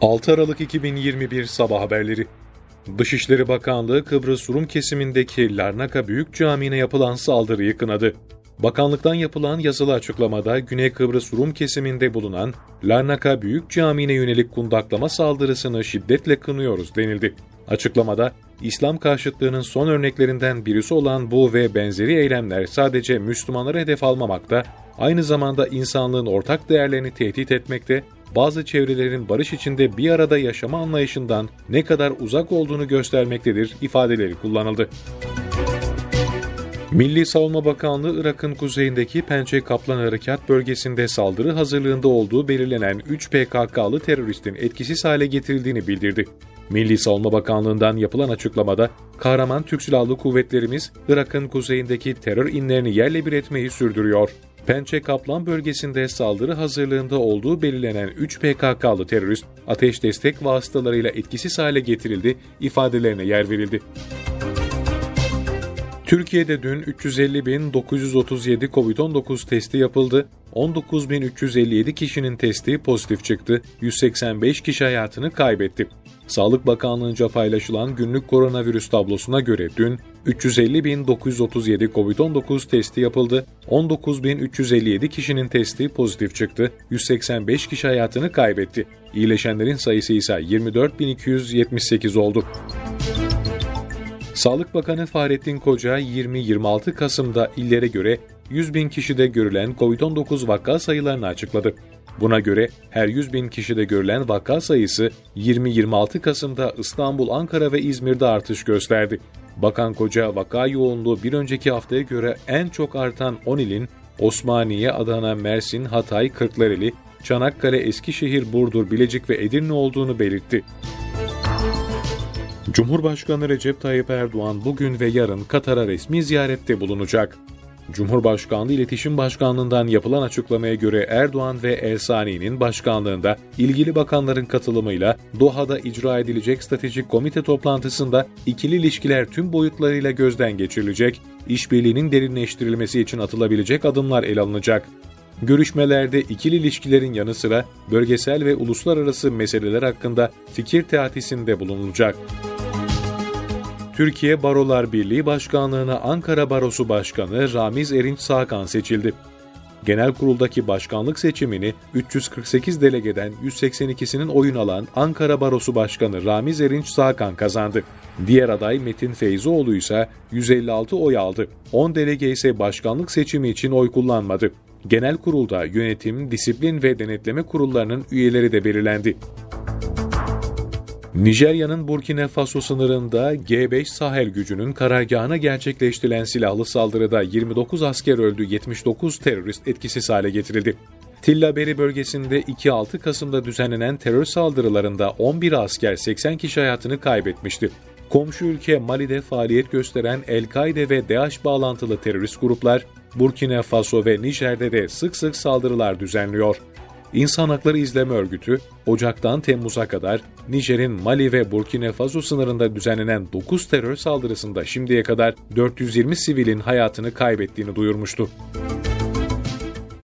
6 Aralık 2021 Sabah Haberleri Dışişleri Bakanlığı Kıbrıs Rum kesimindeki Larnaka Büyük Camii'ne yapılan saldırıyı kınadı. Bakanlıktan yapılan yazılı açıklamada Güney Kıbrıs Rum kesiminde bulunan Larnaka Büyük Camii'ne yönelik kundaklama saldırısını şiddetle kınıyoruz denildi. Açıklamada, İslam karşıtlığının son örneklerinden birisi olan bu ve benzeri eylemler sadece Müslümanları hedef almamakta, aynı zamanda insanlığın ortak değerlerini tehdit etmekte, bazı çevrelerin barış içinde bir arada yaşama anlayışından ne kadar uzak olduğunu göstermektedir ifadeleri kullanıldı. Milli Savunma Bakanlığı Irak'ın kuzeyindeki Pençe Kaplan Harekat bölgesinde saldırı hazırlığında olduğu belirlenen 3 PKK'lı teröristin etkisiz hale getirildiğini bildirdi. Milli Savunma Bakanlığı'ndan yapılan açıklamada, kahraman Türk Silahlı Kuvvetlerimiz Irak'ın kuzeyindeki terör inlerini yerle bir etmeyi sürdürüyor. Pençe Kaplan bölgesinde saldırı hazırlığında olduğu belirlenen 3 PKK'lı terörist ateş destek vasıtalarıyla etkisiz hale getirildi ifadelerine yer verildi. Türkiye'de dün 350.937 COVID-19 testi yapıldı. 19.357 kişinin testi pozitif çıktı. 185 kişi hayatını kaybetti. Sağlık Bakanlığı'nca paylaşılan günlük koronavirüs tablosuna göre dün 350.937 COVID-19 testi yapıldı. 19.357 kişinin testi pozitif çıktı. 185 kişi hayatını kaybetti. İyileşenlerin sayısı ise 24.278 oldu. Sağlık Bakanı Fahrettin Koca 20-26 Kasım'da illere göre 100 bin kişide görülen COVID-19 vaka sayılarını açıkladı. Buna göre her 100 bin kişide görülen vaka sayısı 20-26 Kasım'da İstanbul, Ankara ve İzmir'de artış gösterdi. Bakan Koca vaka yoğunluğu bir önceki haftaya göre en çok artan 10 ilin Osmaniye, Adana, Mersin, Hatay, Kırklareli, Çanakkale, Eskişehir, Burdur, Bilecik ve Edirne olduğunu belirtti. Cumhurbaşkanı Recep Tayyip Erdoğan bugün ve yarın Katar'a resmi ziyarette bulunacak. Cumhurbaşkanlığı İletişim Başkanlığı'ndan yapılan açıklamaya göre Erdoğan ve Elsani'nin başkanlığında ilgili bakanların katılımıyla Doha'da icra edilecek stratejik komite toplantısında ikili ilişkiler tüm boyutlarıyla gözden geçirilecek, işbirliğinin derinleştirilmesi için atılabilecek adımlar ele alınacak. Görüşmelerde ikili ilişkilerin yanı sıra bölgesel ve uluslararası meseleler hakkında fikir teatisinde bulunulacak. Türkiye Barolar Birliği Başkanlığı'na Ankara Barosu Başkanı Ramiz Erinç Sağkan seçildi. Genel kuruldaki başkanlık seçimini 348 delegeden 182'sinin oyun alan Ankara Barosu Başkanı Ramiz Erinç Sağkan kazandı. Diğer aday Metin Feyzoğlu ise 156 oy aldı. 10 delege ise başkanlık seçimi için oy kullanmadı. Genel kurulda yönetim, disiplin ve denetleme kurullarının üyeleri de belirlendi. Nijerya'nın Burkina Faso sınırında G5 Sahel gücünün karargahına gerçekleştirilen silahlı saldırıda 29 asker öldü, 79 terörist etkisiz hale getirildi. Tillaberi bölgesinde 2-6 Kasım'da düzenlenen terör saldırılarında 11 asker 80 kişi hayatını kaybetmişti. Komşu ülke Mali'de faaliyet gösteren El-Kaide ve DAEŞ bağlantılı terörist gruplar Burkina Faso ve Nijer'de de sık sık saldırılar düzenliyor. İnsan Hakları İzleme Örgütü, Ocak'tan Temmuz'a kadar Nijer'in Mali ve Burkina Faso sınırında düzenlenen 9 terör saldırısında şimdiye kadar 420 sivilin hayatını kaybettiğini duyurmuştu.